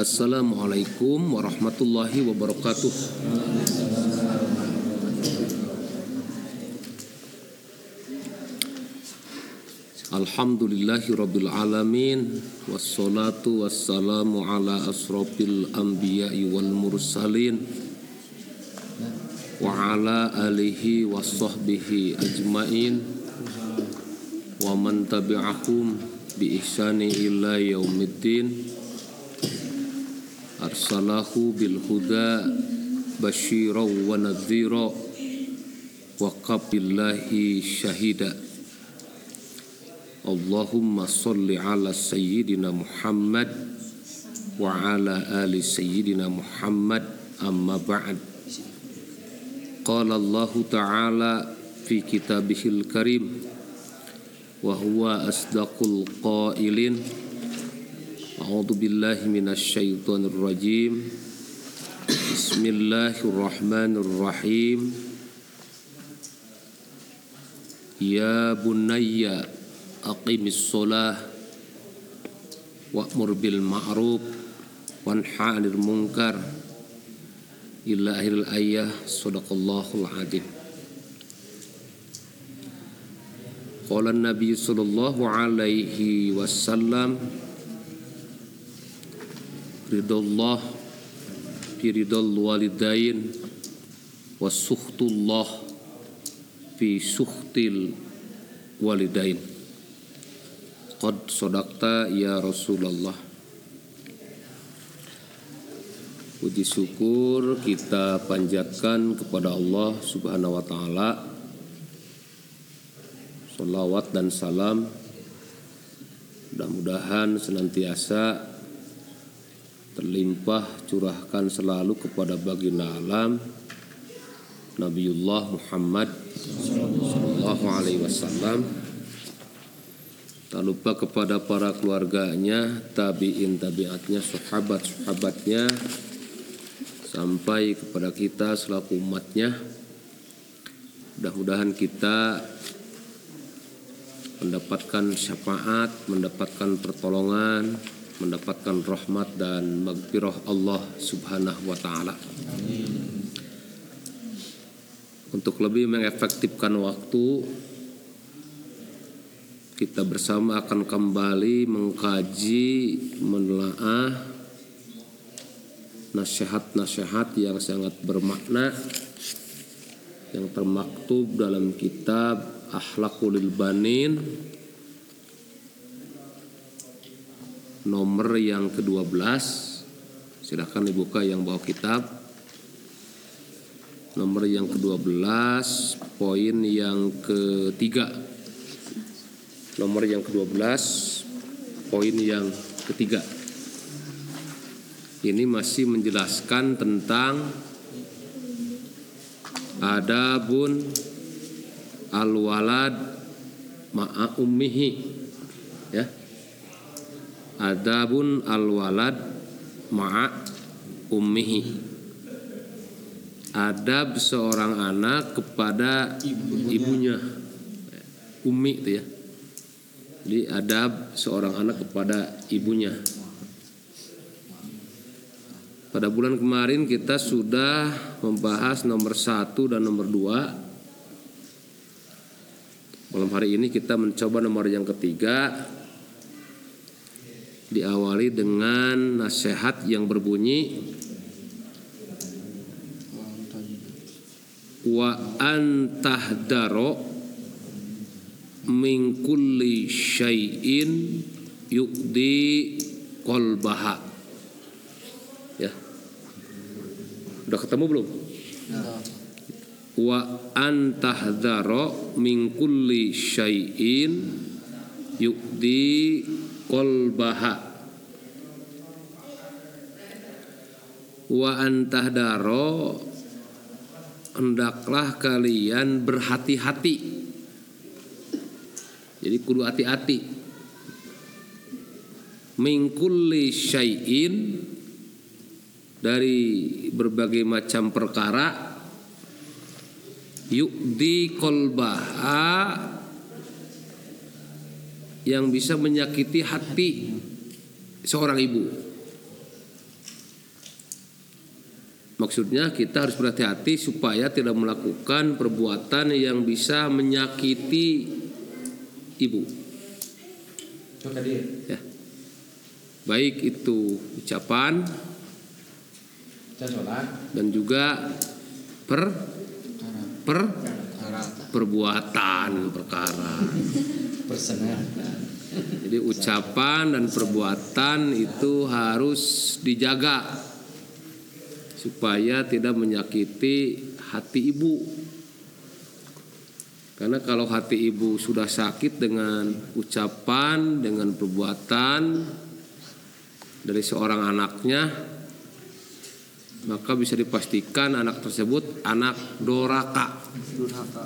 Assalamualaikum warahmatullahi wabarakatuh. Alhamdulillahi rabbil alamin Wassalatu wassalamu ala asrafil anbiya'i wal mursalin Wa ala alihi wa ajmain Wa man tabi'ahum bi ihsani ila yaumiddin Arsalahu bil huda basyira wa nadhira Wa qabillahi syahida Allahumma salli ala sayyidina Muhammad wa ala ali sayyidina Muhammad amma ba'd Qala Allah Ta'ala fi kitabihil karim wa huwa asdaqul qailin A'udzu billahi minasy syaithanir rajim. Bismillahirrahmanirrahim. Ya bunayya aqimis sholah wa'mur bil ma'ruf wanha 'anil munkar. Ila akhir ayah sadaqallahul azim Qala Nabi sallallahu alaihi wasallam Ridallah fi ridal walidain wa suhtullah fi suhtil walidain. Qad sodakta ya Rasulullah. Puji syukur kita panjatkan kepada Allah subhanahu wa ta'ala. Salawat dan salam. Mudah-mudahan senantiasa Terlimpah curahkan selalu kepada baginda alam Nabiullah Muhammad Sallallahu alaihi wasallam Tak lupa kepada para keluarganya, tabiin tabiatnya, sahabat sahabatnya, sampai kepada kita selaku umatnya. Mudah-mudahan kita mendapatkan syafaat, mendapatkan pertolongan, mendapatkan rahmat dan magfirah Allah Subhanahu wa taala. Untuk lebih mengefektifkan waktu, kita bersama akan kembali mengkaji, menelaah nasihat-nasihat yang sangat bermakna yang termaktub dalam kitab Akhlakul Banin nomor yang ke-12 silahkan dibuka yang bawa kitab. Nomor yang ke-12 poin yang ketiga. Nomor yang ke-12 poin yang ketiga. Ini masih menjelaskan tentang adabun al-walad ma'a ummihi. Ya adabun al-walad ma'a ummihi adab seorang anak kepada ibunya umi itu ya jadi adab seorang anak kepada ibunya. Pada bulan kemarin kita sudah membahas nomor satu dan nomor dua. Malam hari ini kita mencoba nomor yang ketiga. Diawali dengan nasihat yang berbunyi Wa antahdaro min kulli syai'in yu'di qalbaha. Ya. Udah ketemu belum? Wa antahdhara min kulli syai'in yu'di qalbaha. Wa antahdaro hendaklah kalian berhati-hati jadi kudu hati-hati. Mingkulli syai'in dari berbagai macam perkara yukdi kolbaha yang bisa menyakiti hati seorang ibu Maksudnya kita harus berhati-hati supaya tidak melakukan perbuatan yang bisa menyakiti ibu. Ya. Baik itu ucapan dan juga per per perbuatan perkara. Jadi ucapan dan perbuatan itu harus dijaga supaya tidak menyakiti hati ibu. Karena kalau hati ibu sudah sakit dengan ucapan, dengan perbuatan dari seorang anaknya, maka bisa dipastikan anak tersebut anak doraka, durhaka,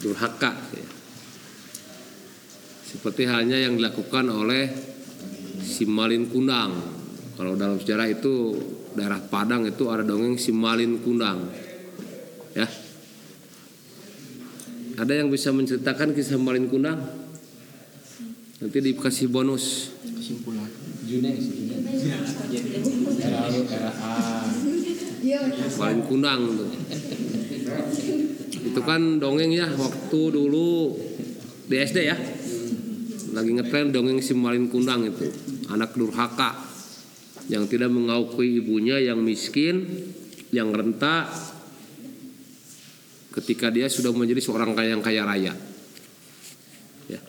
durhaka. Ya. Seperti halnya yang dilakukan oleh si Malin Kundang. Kalau dalam sejarah itu daerah Padang itu ada dongeng si Malin Kundang. Ya. Ada yang bisa menceritakan kisah Malin Kundang? Nanti dikasih bonus. Kesimpulan. Malin Kundang tuh. Itu kan dongeng ya waktu dulu di SD ya. Lagi ngetren dongeng si Malin Kundang itu. Anak durhaka yang tidak mengakui ibunya yang miskin, yang renta ketika dia sudah menjadi seorang kaya yang kaya raya. Ya.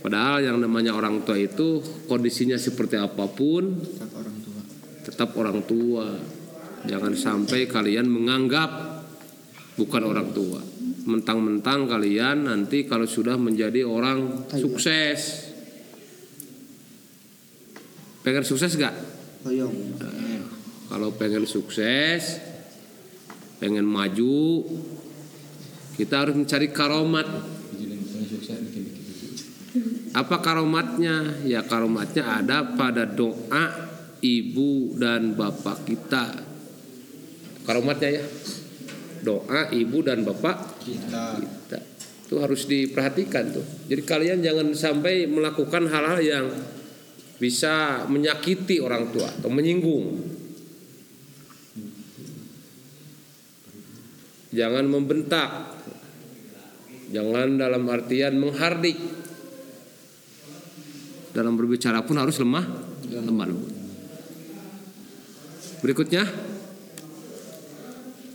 Padahal yang namanya orang tua itu kondisinya seperti apa pun tetap orang tua. Tetap orang tua. Jangan sampai kalian menganggap bukan orang tua. Mentang-mentang kalian nanti kalau sudah menjadi orang sukses pengen sukses gak? Nah, kalau pengen sukses, pengen maju, kita harus mencari karomat. Apa karomatnya? Ya karomatnya ada pada doa ibu dan bapak kita. Karomatnya ya, doa ibu dan bapak kita. kita. Itu harus diperhatikan tuh. Jadi kalian jangan sampai melakukan hal-hal yang bisa menyakiti orang tua atau menyinggung. Jangan membentak. Jangan dalam artian menghardik. Dalam berbicara pun harus lemah, lemah lembut. Berikutnya,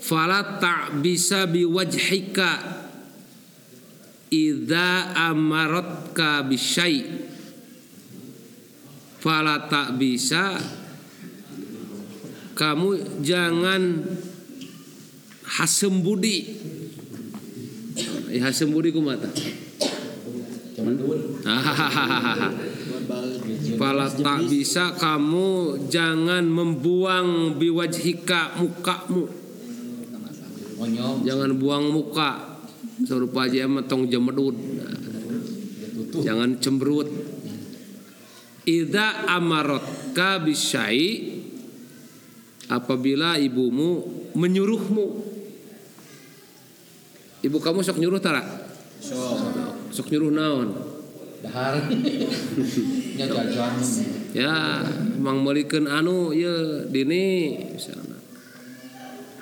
fala tak bisa biwajhika idza amaratka bisyai' fala tak bisa kamu jangan hasem budi eh, hasem budi kumata Pala tak bisa kamu jangan membuang biwajhika mukamu Jangan buang muka Serupa aja metong jemedut Jangan cemberut Ida amarot kabisai apabila ibumu menyuruhmu. Ibu kamu sok nyuruh tara? Sok. Sok nyuruh naon? Dahar. ya, mang melikeun anu ya dini misalnya.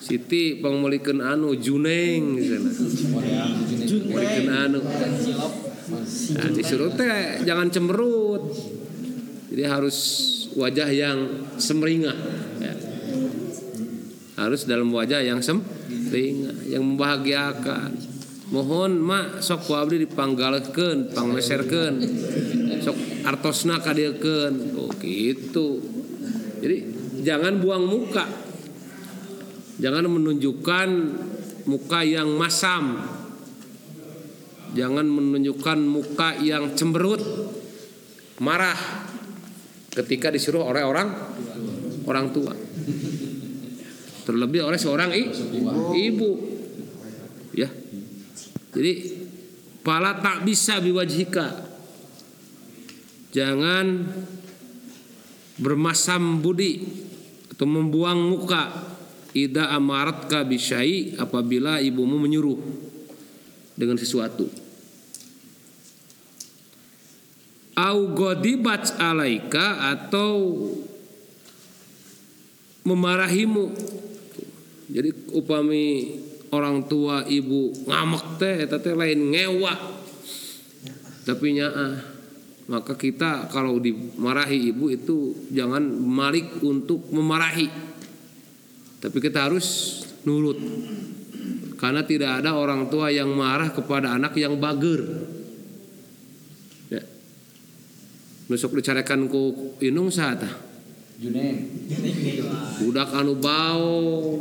Siti pangmelikeun anu juneng misalnya. Melikeun anu. Nah, disuruh teh jangan cemberut. Jadi harus wajah yang semringah. Ya. Harus dalam wajah yang semringah, yang membahagiakan. Mohon mak sok abdi dipanggalkeun, pangmeserkeun. Sok artosna kadiekeun. Oh gitu. Jadi jangan buang muka. Jangan menunjukkan muka yang masam. Jangan menunjukkan muka yang cemberut, marah ketika disuruh oleh orang orang tua. Terlebih oleh seorang ibu. Ya. Jadi pala tak bisa biwajhika. Jangan bermasam budi atau membuang muka ida amaratka bisyai apabila ibumu menyuruh dengan sesuatu. au godibat alaika atau memarahimu. Jadi upami orang tua ibu ngamek teh eta teh lain ngewa. Tapi nyaah maka kita kalau dimarahi ibu itu jangan malik untuk memarahi tapi kita harus nurut. Karena tidak ada orang tua yang marah kepada anak yang bager. Ya. besok dicarikan ku inung saat budak anu bau.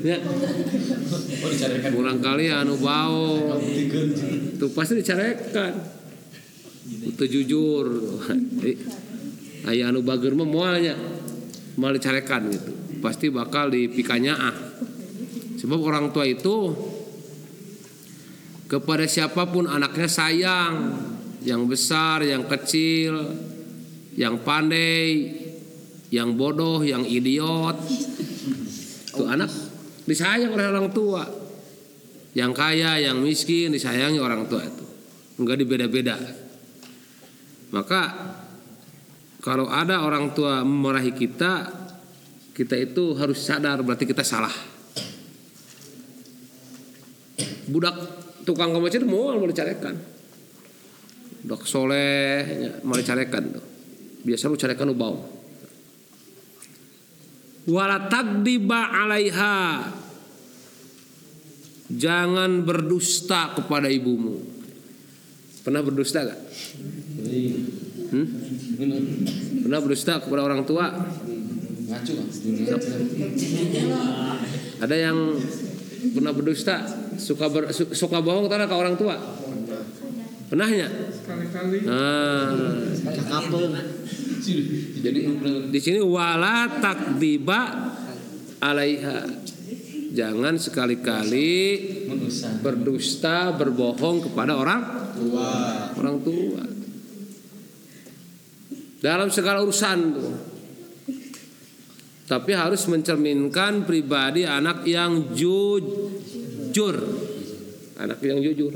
Ya. Oh kurang kali anu bau. Itu pasti dicarekan. Itu jujur. Ayah anu bager mah moalnya mal dicarekan gitu pasti bakal dipikanya ah sebab orang tua itu kepada siapa pun anaknya sayang yang besar yang kecil yang pandai yang bodoh yang idiot. Itu anak disayang oleh orang tua. Yang kaya yang miskin disayangi orang tua itu. Enggak dibeda-beda. Maka kalau ada orang tua memarahi kita kita itu harus sadar berarti kita salah. Budak tukang kemacet mau mau dicarekan? Budak soleh mau dicarekan tuh. Biasa lu carekan lu bau. Wala takdiba alaiha. Jangan berdusta kepada ibumu. Pernah berdusta gak? Hmm? pernah berdusta kepada orang tua ngacu kan ada yang pernah berdusta suka ber, su- suka bohong karena ke orang tua? Pernahnya? Nah, jadi di sini wala takdiba alaiha. Jangan sekali-kali berdusta berbohong kepada orang tua. orang tua. Dalam segala urusan tuh tapi harus mencerminkan pribadi anak yang jujur. Anak yang jujur.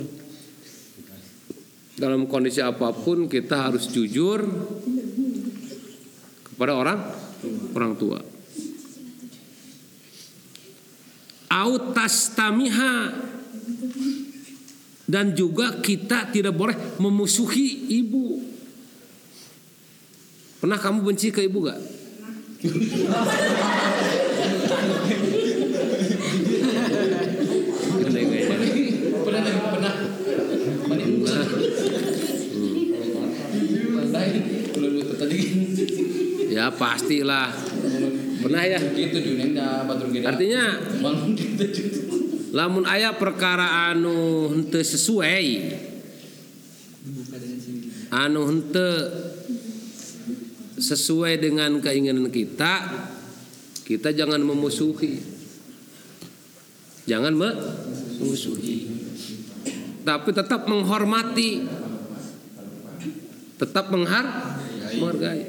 Dalam kondisi apa pun kita harus jujur kepada orang orang tua. Autastamiha. Dan juga kita tidak boleh memusuhi ibu. Pernah kamu benci ke ibu gak? Pernah pernah Nah, ya pastilah. Pernah ya? Gitu artinya lamun ayah perkara anu henteu sesuai anu henteu sesuai dengan keinginan kita kita jangan memusuhi. Jangan memusuhi. Tapi tetap menghormati. Tetap menghar menghargai.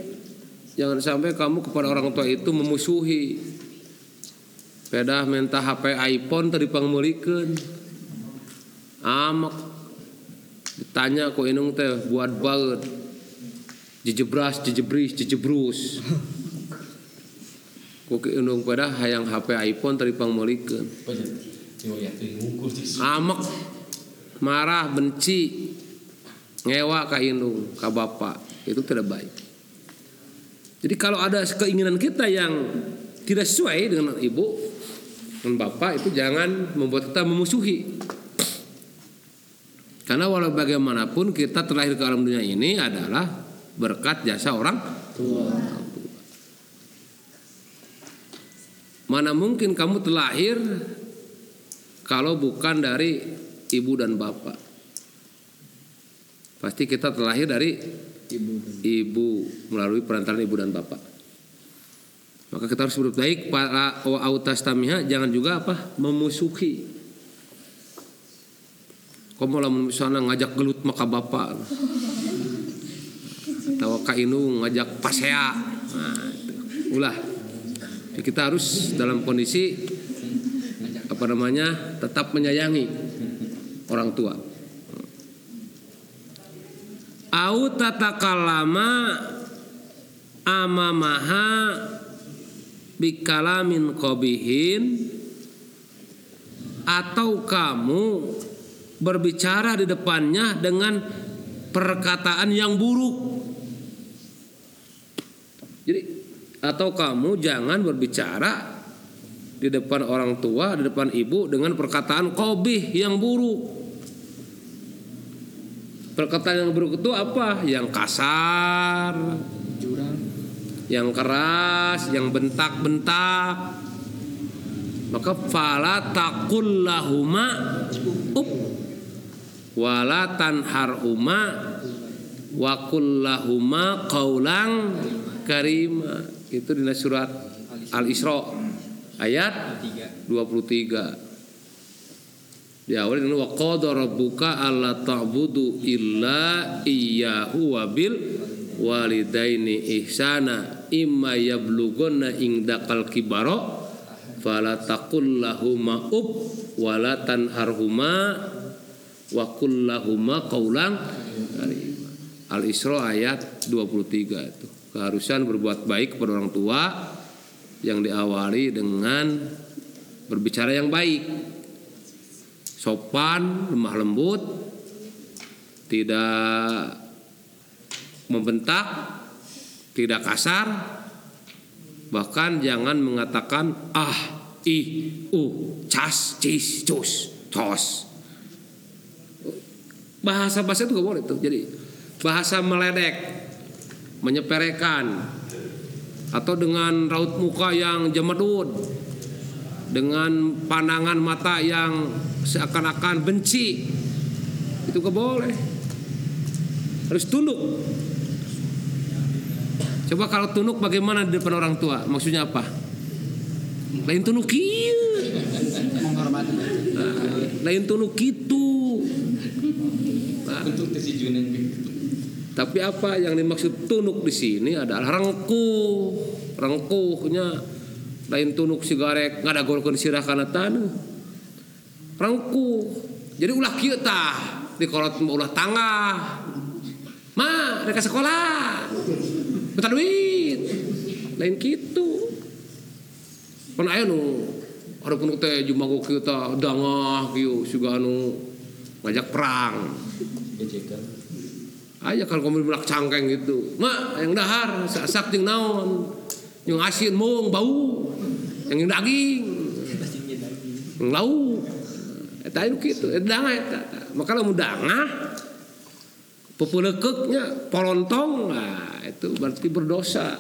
Jangan sampai kamu kepada orang tua itu memusuhi. Pedah minta HP iPhone tadi pangmulikeun amak ditanya ku inung teh buat banget jejebras jejebris jejebrus. Ku ke inung pedah hayang HP iPhone tadi pangmulikeun apa ya Yo ya tuh ngukur sih amak marah benci ngewa ka indung ka bapak. Itu tidak baik. Jadi kalau ada keinginan kita yang tidak sesuai dengan ibu dan bapak itu jangan membuat kita memusuhi. Karena walau bagaimanapun kita terlahir ke alam dunia ini adalah berkat jasa orang tua. Mana mungkin kamu terlahir kalau bukan dari ibu dan bapak. Pasti kita terlahir dari ibu melalui perantaran ibu dan bapak. Maka kita harus berbuat baik para autastamiha jangan juga apa memusuhi. Kamu lah misalnya ngajak gelut maka bapak. Tahu kainu ngajak pasea. Nah, ulah. Jadi kita harus dalam kondisi apa namanya tetap menyayangi orang tua. Au tatakalama amamaha bikalamin qabihin atau kamu berbicara di depannya dengan perkataan yang buruk. Jadi atau kamu jangan berbicara di depan orang tua, di depan ibu dengan perkataan kobih yang buruk. Perkataan yang buruk itu apa? Yang kasar, yang keras, yang bentak-bentak. Maka fala taqul lahuma up wala tanharhuma wa kullahuma qaulang karima. Itu di surat Al-Isra ayat 23. Di awal ini wa qada rabbuka alla ta'budu illa iyyahu wa bil walidaini ihsana imma yablughanna indakal kibara fala taqul lahuma up wala tanharhuma wa qul lahuma qaulan karima. Al-Isra ayat 23 itu. Keharusan berbuat baik kepada orang tua yang diawali dengan berbicara yang baik. Sopan, lemah lembut, tidak membentak, tidak kasar, bahkan jangan mengatakan ah, ih, uh, cas, cis, cus, tos. Bahasa bahasa itu gak boleh tuh. Jadi bahasa meledek, menyepelekan, atau dengan raut muka yang jemedut, dengan pandangan mata yang seakan-akan benci, itu gak boleh. Harus tunduk Coba kalau tunuk bagaimana di depan orang tua? Maksudnya apa? Lain kieu. Menghormati. Nah, lain tunuk gitu. Nah, tapi apa yang dimaksud tunuk di sini adalah rengkuh. Rengkuhnya lain tunuk sigarek nggak ada golkan sirah kana tanah. Rengkuh. Jadi ulah kieu tah dikolot ulah tangah. Ma, mereka sekolah. Minta duit. Lain gitu. Kan aya nu ada pun teh jumago kita dangah kieu siga anu ngajak perang. Aja kalau kamu bilang cangkeng gitu. Mak, yang dahar sak ting naon. Yang asin mung bau. Yang daging. Yang lauk. Eta anu kitu, eta dangah eta. Maka lamun dangah pepulekeknya polontong nah itu berarti berdosa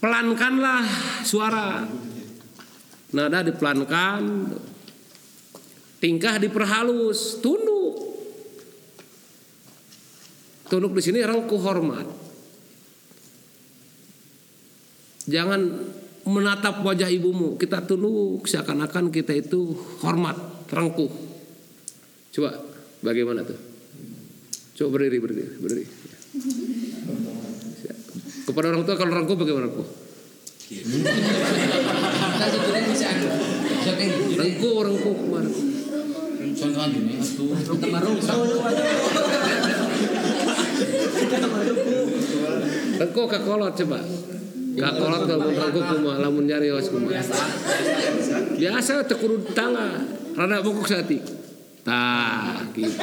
pelankanlah suara nada dipelankan tingkah diperhalus tunduk tunduk di sini rengkuh hormat jangan menatap wajah ibumu. Kita tunduk seakan-akan kita itu hormat rengkuh coba bagaimana tuh? Coba berdiri berdiri berdiri. Kepada orang tua kalau rengkuh bagaimana rengkuh Nah, sebenarnya bisa anu. Siapa yang rengkuh rengkuh ke mana Contoh aja nih, atuh. Rengkuh kakolot coba. Kakolot kalau rengkuh kumah lamun nyari os kumah biasa tekuru tangga rada bongkok sati tah gitu.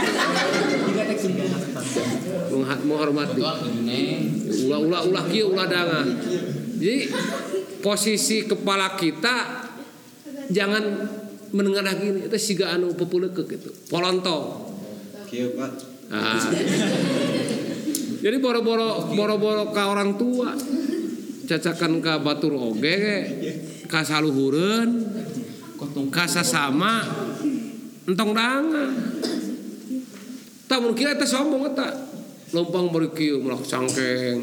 Menghormati. Ulah ulah ulah kieu ulah danga. Jadi posisi kepala kita jangan menengadah gini itu siga anu pepuleukeuk gitu. Polontong Kieu Pak. Nah. Jadi boro-boro boro-boro ka orang tua cacakan ka batur oge ka saluhureun ka sasama entong danga. Tak mungkin eta sombong eta. Lompang bari kieu melak cangkeng.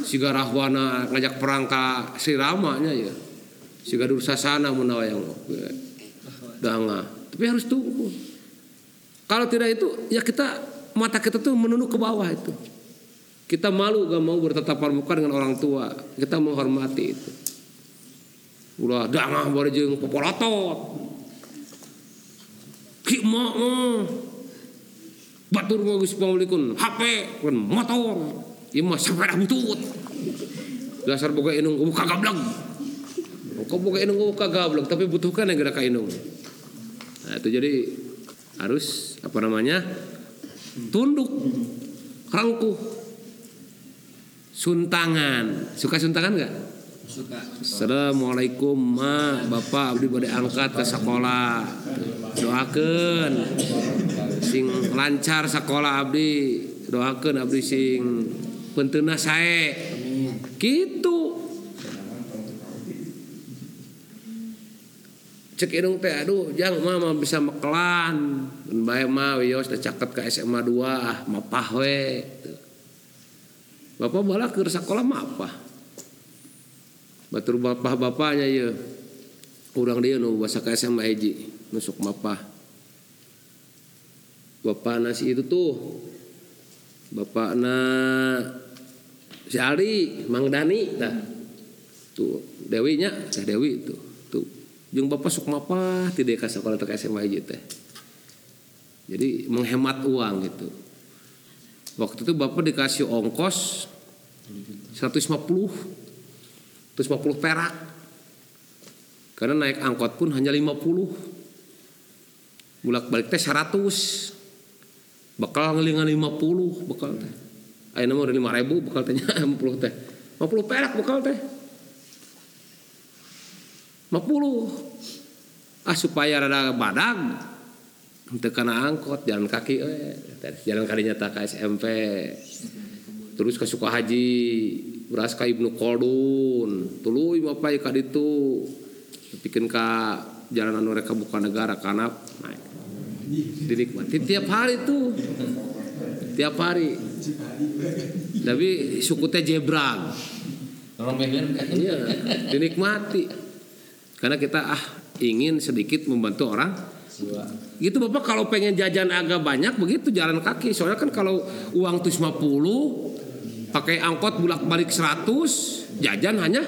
Siga rahwana ngajak perang ka Sri Rama nya ya. Siga dursasana wayang oge. Danga. Tapi harus tunggu. Kalau tidak itu ya kita mata kita tuh menunduk ke bawah itu. Kita malu gak mau bertatapan muka dengan orang tua. Kita menghormati itu. Ulah dangah bari jeung popolotot. Ki mau batur mah geus paulikeun HP kan motor. Ieu mah sepeda butut. dasar boga inung uh kagablang kok boga inung uh kagablang tapi butuhkan yang gerak inung nah itu jadi harus apa namanya tunduk. Rangkuh. Suntangan. Suka suntangan nggak? Suka. Assalamualaikum ma. Bapak abdi bade angkat ke sekolah. Doakan sing lancar sekolah abdi. Doakan abdi sing pentena sae. Gitu cek indung teh aduh jang mama bisa mekelan. Bae mah wios teh caket ke SMA 2 ah mapah we Bapak bala ke sekolah mah apa? Batur bapak-bapaknya ya urang dia nu bahasa ke SMA hiji nusuk mapah. Bapak nasi itu tuh. Bapak na si Ali Mang Dani nah. Tuh Dewinya teh Dewi tuh tuh jeung bapak sok mapah tidak ke sekolah ke SMA hiji teh. Jadi menghemat uang gitu. Waktu itu bapak dikasih ongkos 150 terus 50 perak. Karena naik angkot pun hanya 50 bulak balik teh 100 bakal ngelingan 50 bakal teh. Ayo udah 5 ribu bakal tehnya 50 teh. 50 perak bakal teh 50 ah supaya rada badag tekan angkot jalan kaki eh jalan kadinya tak ke SMP terus ke Sukahaji beras ka Ibnu Khaldun. Tuluy bapak ka ditu. Bikin ka jalan anu reka buka negara karena naik. Dinikmati tiap hari tuh tiap hari. Tapi suku teh jebrang. Iya dinikmati karena kita ah ingin sedikit membantu orang gitu bapak kalau pengen jajan agak banyak begitu jalan kaki. Soalnya kan kalau uang tuh 50 pakai angkot bulak balik 100 jajan hanya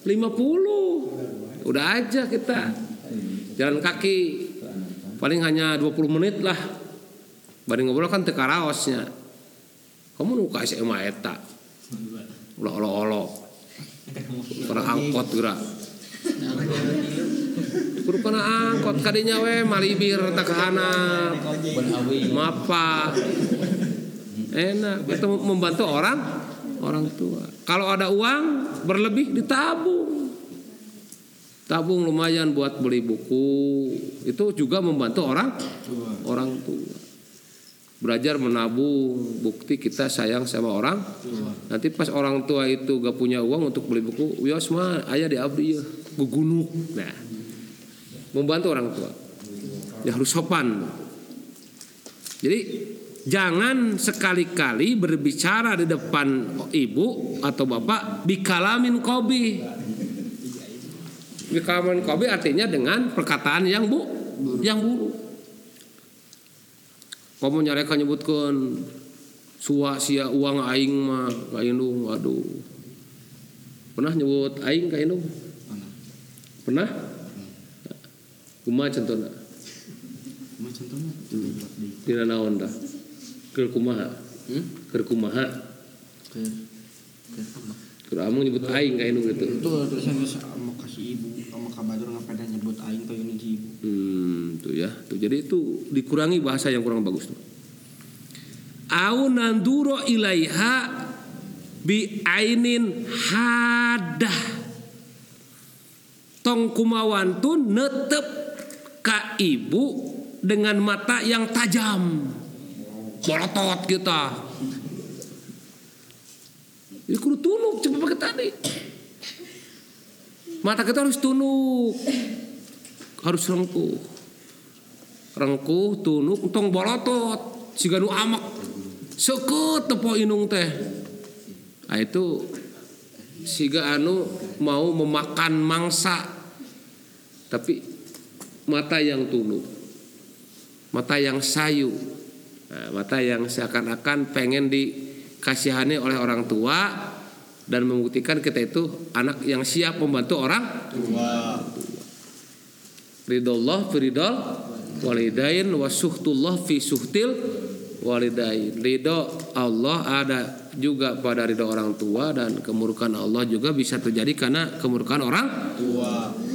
50 udah aja kita jalan kaki. Paling hanya 20 menit lah. Baring ngobrol kan teka raosnya. Kamu nuka SMA eta? Ulah olo olo karena angkot gerak Kudu kana angkot kadinya we malibir tak kahana Benawi. mapa enak itu membantu orang orang tua. Kalau ada uang berlebih ditabung. Tabung lumayan buat beli buku. Itu juga membantu orang orang tua. Belajar menabung bukti kita sayang sama orang. Nanti pas orang tua itu gak punya uang untuk beli buku wios ayah di abdi ya gugunuk nah membantu orang tua. Ya harus sopan. Jadi jangan sekali-kali berbicara di depan ibu atau bapak bikalamin kobi. Bikalamin kobi artinya dengan perkataan yang bu yang buruk. Kamu nyareka nyebutkan suwa sia uang aing mah ka indung waduh. Pernah nyebut aing ka indung pernah kumaha contohna Cuma contohnya. dina naon dah keur kumaha Hmm? keur kumaha keur amung nyebut aing ka indung gitu itu tulisannya sama kasih ibu sama kabadur nggak pada nyebut aing tuh ini ibu Hmm, tuh ya. Tuh jadi itu dikurangi bahasa yang kurang bagus tuh. Au nanduro ilaiha bi ainin hadah. Tong kumawan tuh netep ka ibu dengan mata yang tajam. Bolotot kita. Ini kudu tunuk coba pakai tadi. Mata kita harus tunuk harus rengkuh rengkuh tunuk tong bolotot siga nu amak sekut tepo inung teh nah itu siga anu mau memakan mangsa tapi mata yang tunuk mata yang sayu nah, mata yang seakan-akan pengen dikasihani oleh orang tua dan membuktikan kita itu anak yang siap membantu orang ridallah fi ridal walidain wa suhtullah fi suhtil walidain ridho Allah ada juga pada ridho orang tua dan kemurkaan Allah juga bisa terjadi karena kemurkaan orang Tua.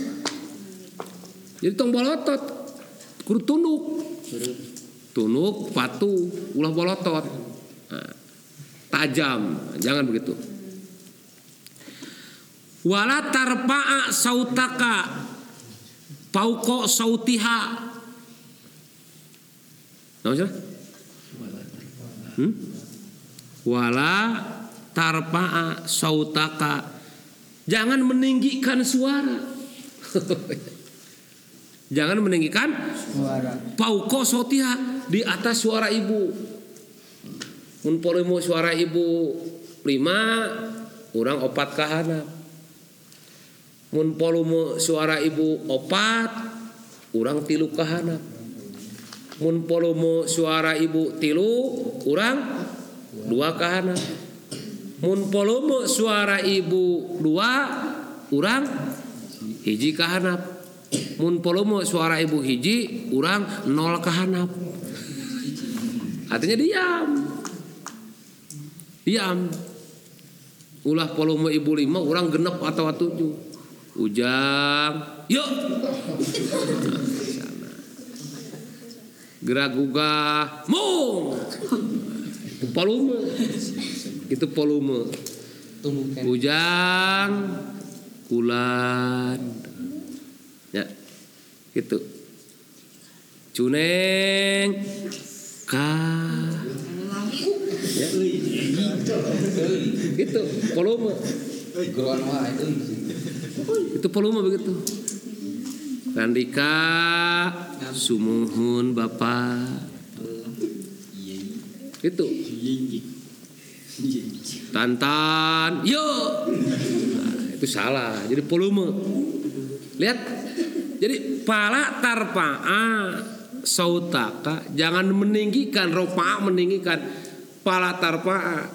Jadi tong bolotot kudu tunduk. Tunduk patuh ulah bolotot Nah, tajam. Jangan begitu. Wala tarpa'a sautaka. Pauko sautiha. Sih? Hmm? Wala tarpa'a sautaka. Jangan meninggikan suara Jangan meninggikan Suara. pauko sautiha di atas suara ibu. Mun porimu suara ibu lima, orang opat kahana. Mun polumu suara ibu opat, orang tilu kahana. Mun polumu suara ibu tilu, orang dua kahana. Mun polumu suara ibu dua, orang hiji kahanap. Mun polumu suara ibu hiji, orang nol kahanap. Artinya diam. Diam. Ulah polumu ibu lima, orang genep atau tujuh. Ujang, yuk. Gugah, mung. Itu volume. Itu volume. Ujang, kulan. Gitu. Cuneng ka. Ya. Gitu, volume. Itu. Volume begitu. Randika sumuhun Bapak. Itu. Tantan, yuk. Nah, itu salah. Jadi volume. Lihat. Jadi pala tarpa'a sautaka jangan meninggikan ropa meninggikan. Pala tarpa'a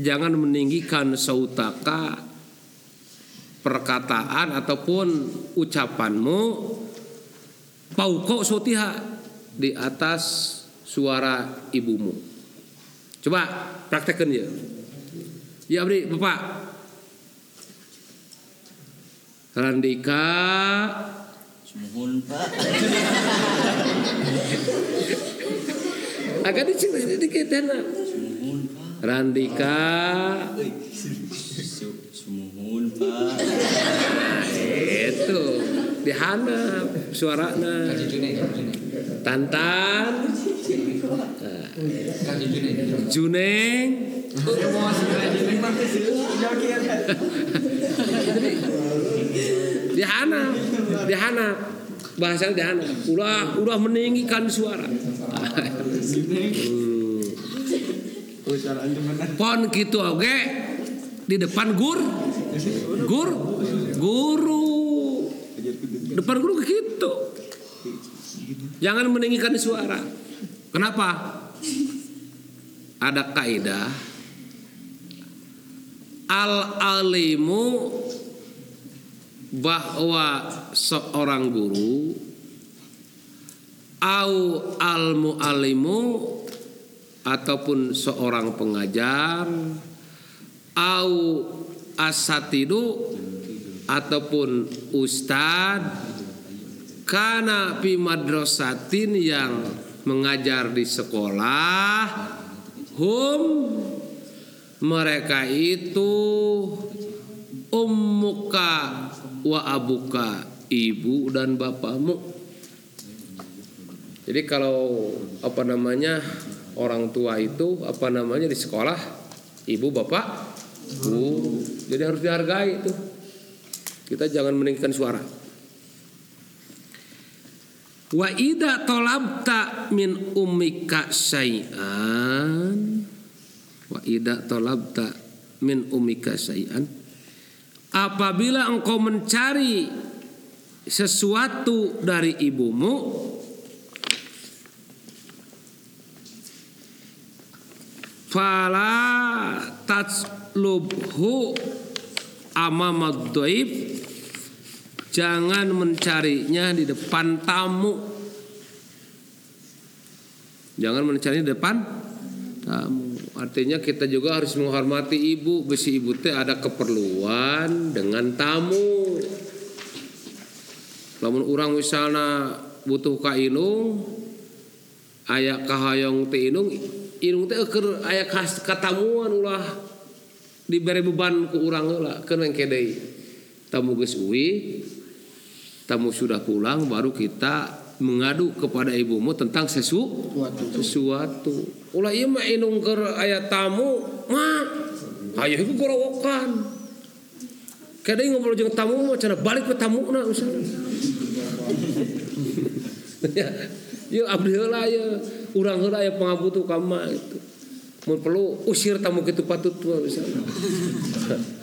jangan meninggikan sautaka perkataan ataupun ucapanmu. Pauko sotiha di atas suara ibumu. Coba praktekkan ya ya abdi bapak. Randika Sumuhun Pak. agak dicik sedikit enak Sumuhun Pak. Randika Su- Sumuhun Pak. itu dihanap Kaji Junai. Tantan. Juneng. Dihanap dihanap bahasanya dihanap udah udah meninggikan suara. Pon gitu oke? Di depan gur? Gur? Guru. Depan guru gitu jangan meninggikan suara. Kenapa? Ada kaidah. Al alimu bahwa seorang guru au al muallimu ataupun seorang pengajar au asatidu ataupun ustad kana fi madrasatin yang mengajar di sekolah hum mereka itu ummuka wa abuka ibu dan bapakmu jadi kalau apa namanya orang tua itu apa namanya di sekolah ibu bapak guru jadi harus dihargai itu. Kita jangan meninggikan suara wa ida tolabta min ummika syai'an. Wa ida tolabta min ummika syai'an. Apabila engkau mencari sesuatu dari ibumu fala tatslubhu amamad dhaif jangan mencarinya di depan tamu jangan mencarinya di depan tamu Artinya kita juga harus menghormati ibu. Besi ibu teh ada keperluan dengan tamu. Lamun orang misalnya butuh ka inung, aya kahayong teh inung, inung teh keur aya katamuan ulah diberi beban ku urang heula keur deui. Tamu geus uwi, tamu sudah pulang baru kita mengadu kepada ibumu tentang sesu Suatu. sesuatu. Ulah ieu mah inung keur aya tamu, mah ayo iku gorowokan. Kadang ngobrol jeung tamu mah cenah balik ke tamuna misalnya. ya, yuk abdi heula ya, urang heula aya pangabutuh ka mah gitu. Mun perlu usir tamu kitu patut misalnya.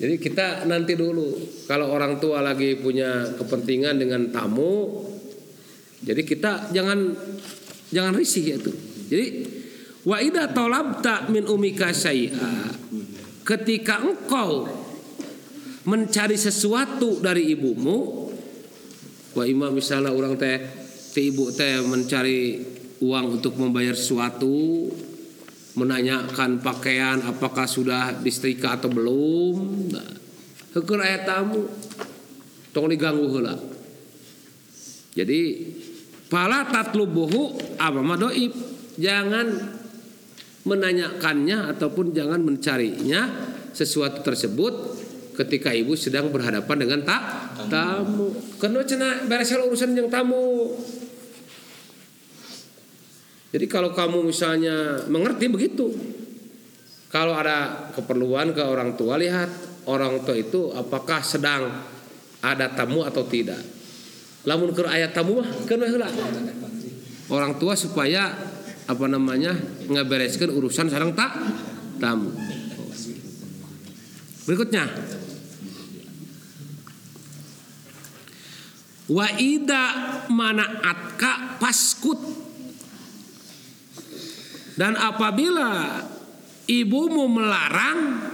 Jadi kita nanti dulu kalau orang tua lagi punya kepentingan dengan tamu, jadi kita jangan jangan risih itu. Jadi wa idza talabta min umika syai'a ketika engkau mencari sesuatu dari ibumu wa ima misalnya orang teh si ibu teh mencari uang untuk membayar sesuatu menanyakan pakaian apakah sudah disetrika atau belum nah, heukeul aya tamu tong diganggu heula jadi pala tatlubuhu apa madoib jangan menanyakannya ataupun jangan mencarinya sesuatu tersebut ketika ibu sedang berhadapan dengan tak tamu. Karena cina beres urusan yang tamu. Jadi kalau kamu misalnya mengerti begitu, kalau ada keperluan ke orang tua lihat orang tua itu apakah sedang ada tamu atau tidak. Lamun ke ayat tamu mah. Orang tua supaya apa namanya ngebereskan urusan sarang tak tamu. Berikutnya Wa ida manaatka paskut Dan apabila ibumu melarang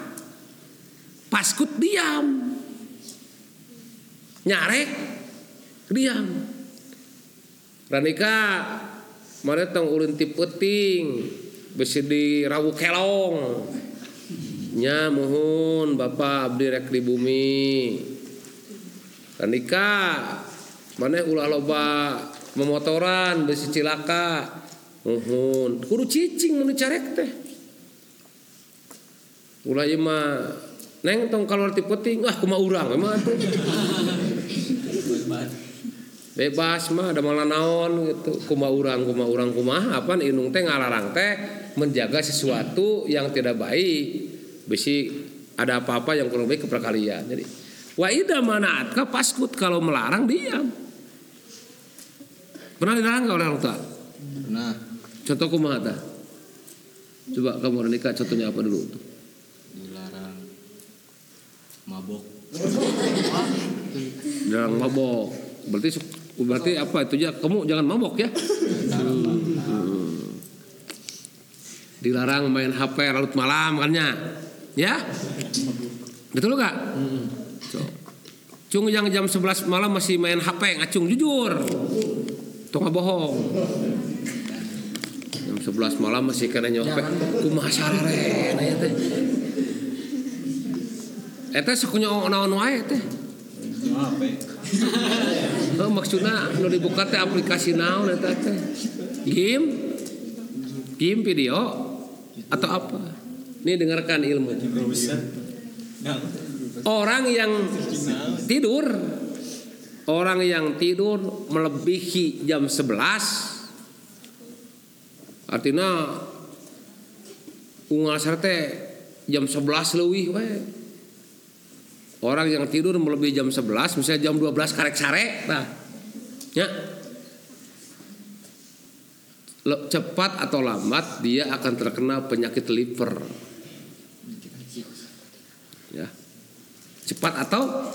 paskut diam. Nyarek diam. Ranika mana tong ulun ti peuting besi di rawu kelong. Nya mohon bapak abdi rek di bumi. Ranika mana ulah loba memotoran besi cilaka mohon kudu cicing mun carek teh. Ulah mah neng tong kalau ti peuting ah kumaha urang emang atuh. Bebas mah ada malah naon gitu. Kuma urang kuma urang kumaha apa inung teh ngalarang teh menjaga sesuatu yang tidak baik. Bisi ada apa-apa yang kurang baik kepada kalian jadi wa ida manaatka paskut kalau melarang diam. Pernah dilarang nggak oleh orang tua? Nah, contoh kumaha tah coba kamu nikah contohnya apa dulu? Dilarang mabok. dilarang mabok. Berarti berarti apa itu ya? Kamu jangan mabok ya? Hmm. dilarang main HP larut malam kannya ya? Betul gak so. cung yang jam 11 malam masih main HP ngacung jujur. Tuh bohong jam 11 malam masih kena nyopek kumaha sarere nah ya teh Eta sukunya naon wae teh Apa? Oh, maksudnya nu dibuka teh aplikasi naon eta teh? Game? Game video atau apa? Ini dengarkan ilmu. Orang yang tidur Orang yang tidur melebihi jam 11 Artinya Unggal teh jam 11 leuwih we. Orang yang tidur melebihi jam 11 Misalnya jam 12 karek sare Nah Ya Cepat atau lambat Dia akan terkena penyakit liver. Ya. Cepat atau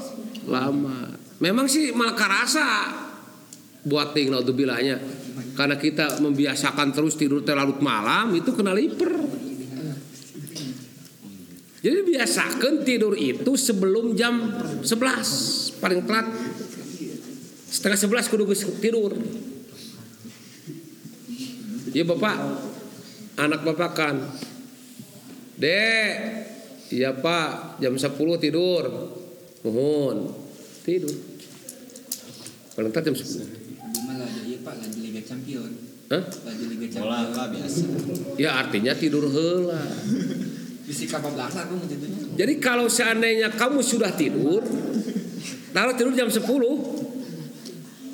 lama Memang sih malah karasa Buat ting naudzubilahnya Karena kita membiasakan terus tidur terlalu malam Itu kena liver Jadi biasakan tidur itu sebelum jam 11 paling telat setengah 11 kudu tidur. Ya bapak, anak bapak kan Dek, iya pak, jam 10 tidur. Mohon, tidur. Paling tak jam 10. Pak lagi Liga Champion. Hah? Lagi Liga Bola Champion. lah biasa. Ya artinya tidur hela. Bisa kapal belakang aku tentunya. Jadi kalau seandainya kamu sudah tidur, taruh tidur jam 10,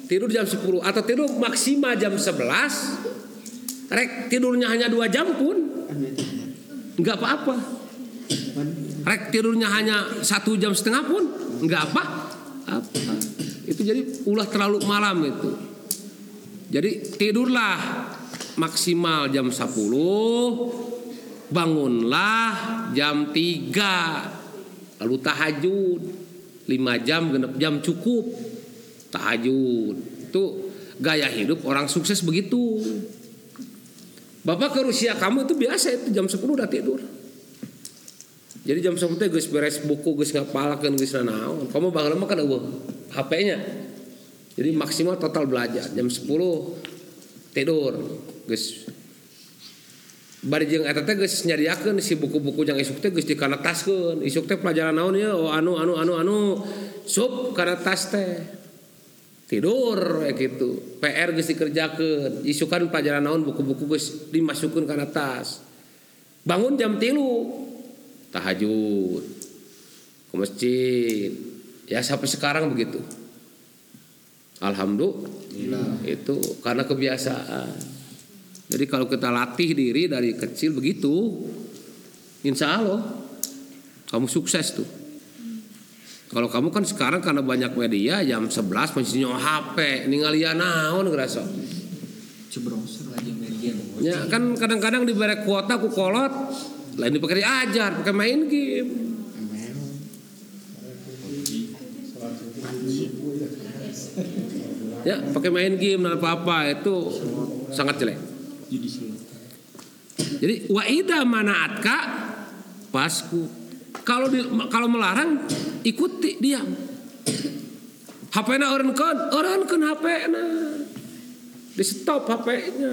tidur jam 10 atau tidur maksimal jam 11, rek tidurnya hanya dua jam pun nggak apa-apa. Rek tidurnya hanya satu jam setengah pun nggak apa. Apa? Itu jadi ulah terlalu malam itu. Jadi tidurlah maksimal jam 10 bangunlah jam 3 lalu tahajud. 5 jam genep jam cukup tahajud. Itu gaya hidup orang sukses begitu. Bapak ke Rusia kamu itu biasa itu jam 10 udah tidur. Jadi jam 10 teh geus beres buku geus ngapalakeun geus nanaon kamu bangun mah kan HP-nya jadi maksimal total belajar. Jam 10 tidur geus. Bari jeung eta teh geus nyadiakeun si buku-buku yang isuk teh geus dikanataskeun isuk teh pelajaran naon ya oh anu anu anu anu. Sup kana tas teh. Tidur kayak gitu PR geus dikerjakeun. Isukan pelajaran naon buku-buku geus dimasukkeun kana tas bangun jam tilu. Tahajud. Ke masjid. Ya sampai sekarang begitu alhamdulillah itu karena kebiasaan jadi kalau kita latih diri dari kecil begitu, insya Allah kamu sukses tuh. Kalau kamu kan sekarang karena banyak media jam 11 masih nyawa HP, ningalian naon ngerasa. Cebrosor lagi game. Ya kan kadang-kadang diberi kuota ku kolot, lain dipakai diajar, pakai main game. Ya, pakai main game dan apa-apa itu sangat jelek. Jadi wa ida manaatka pasku. Kalau di, kalau melarang ikuti diam. HP-na eureunkeun, eureunkeun HP-na. Di stop HP-nya.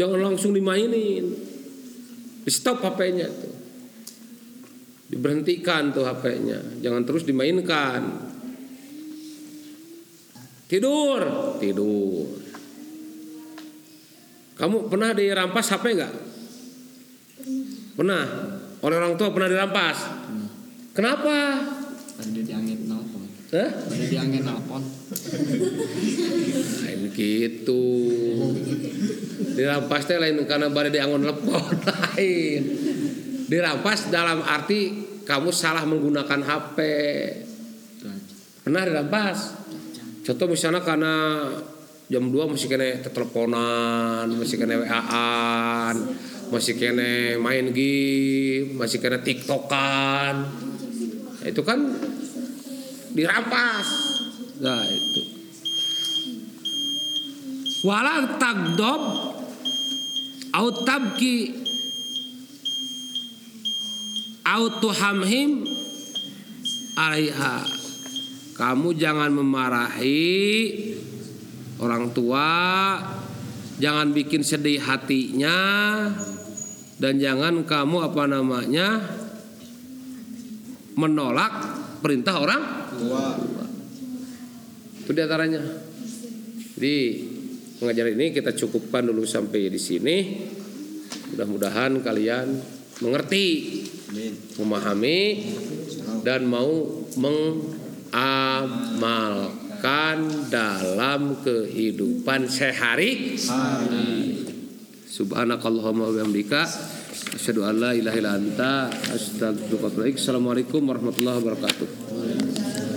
Jangan langsung dimainin. Di stop HP-nya tuh. Diberhentikan tuh HP-nya. Jangan terus dimainkan. Tidur, tidur. Kamu pernah dirampas HP nggak? Pernah. Oleh orang tua pernah dirampas. Kenapa? Tadi diangin nelpon. Hah? Tadi diangin nelpon. Lain gitu. Dirampas teh lain karena bade diangon telepon lain. Dirampas dalam arti kamu salah menggunakan HP. Pernah dirampas? Contoh misalnya karena jam 2 masih kena teleponan, masih kena WA-an, masih kena main game, masih kena TikTokan. Itu kan dirampas. Nah, itu. Wala tagdob au tabki au tuhamhim alaiha. Kamu jangan memarahi orang tua, jangan bikin sedih hatinya dan jangan kamu apa namanya menolak perintah orang Tua. itu di antaranya. Jadi pengajaran ini kita cukupkan dulu sampai di sini. Mudah-mudahan kalian mengerti, memahami dan mau mengamalkan dalam kehidupan sehari. Subhanakallahumma wa bihamdika asyhadu an la ilaha illa anta astaghfiruka wa atubu. Assalamualaikum warahmatullahi wabarakatuh.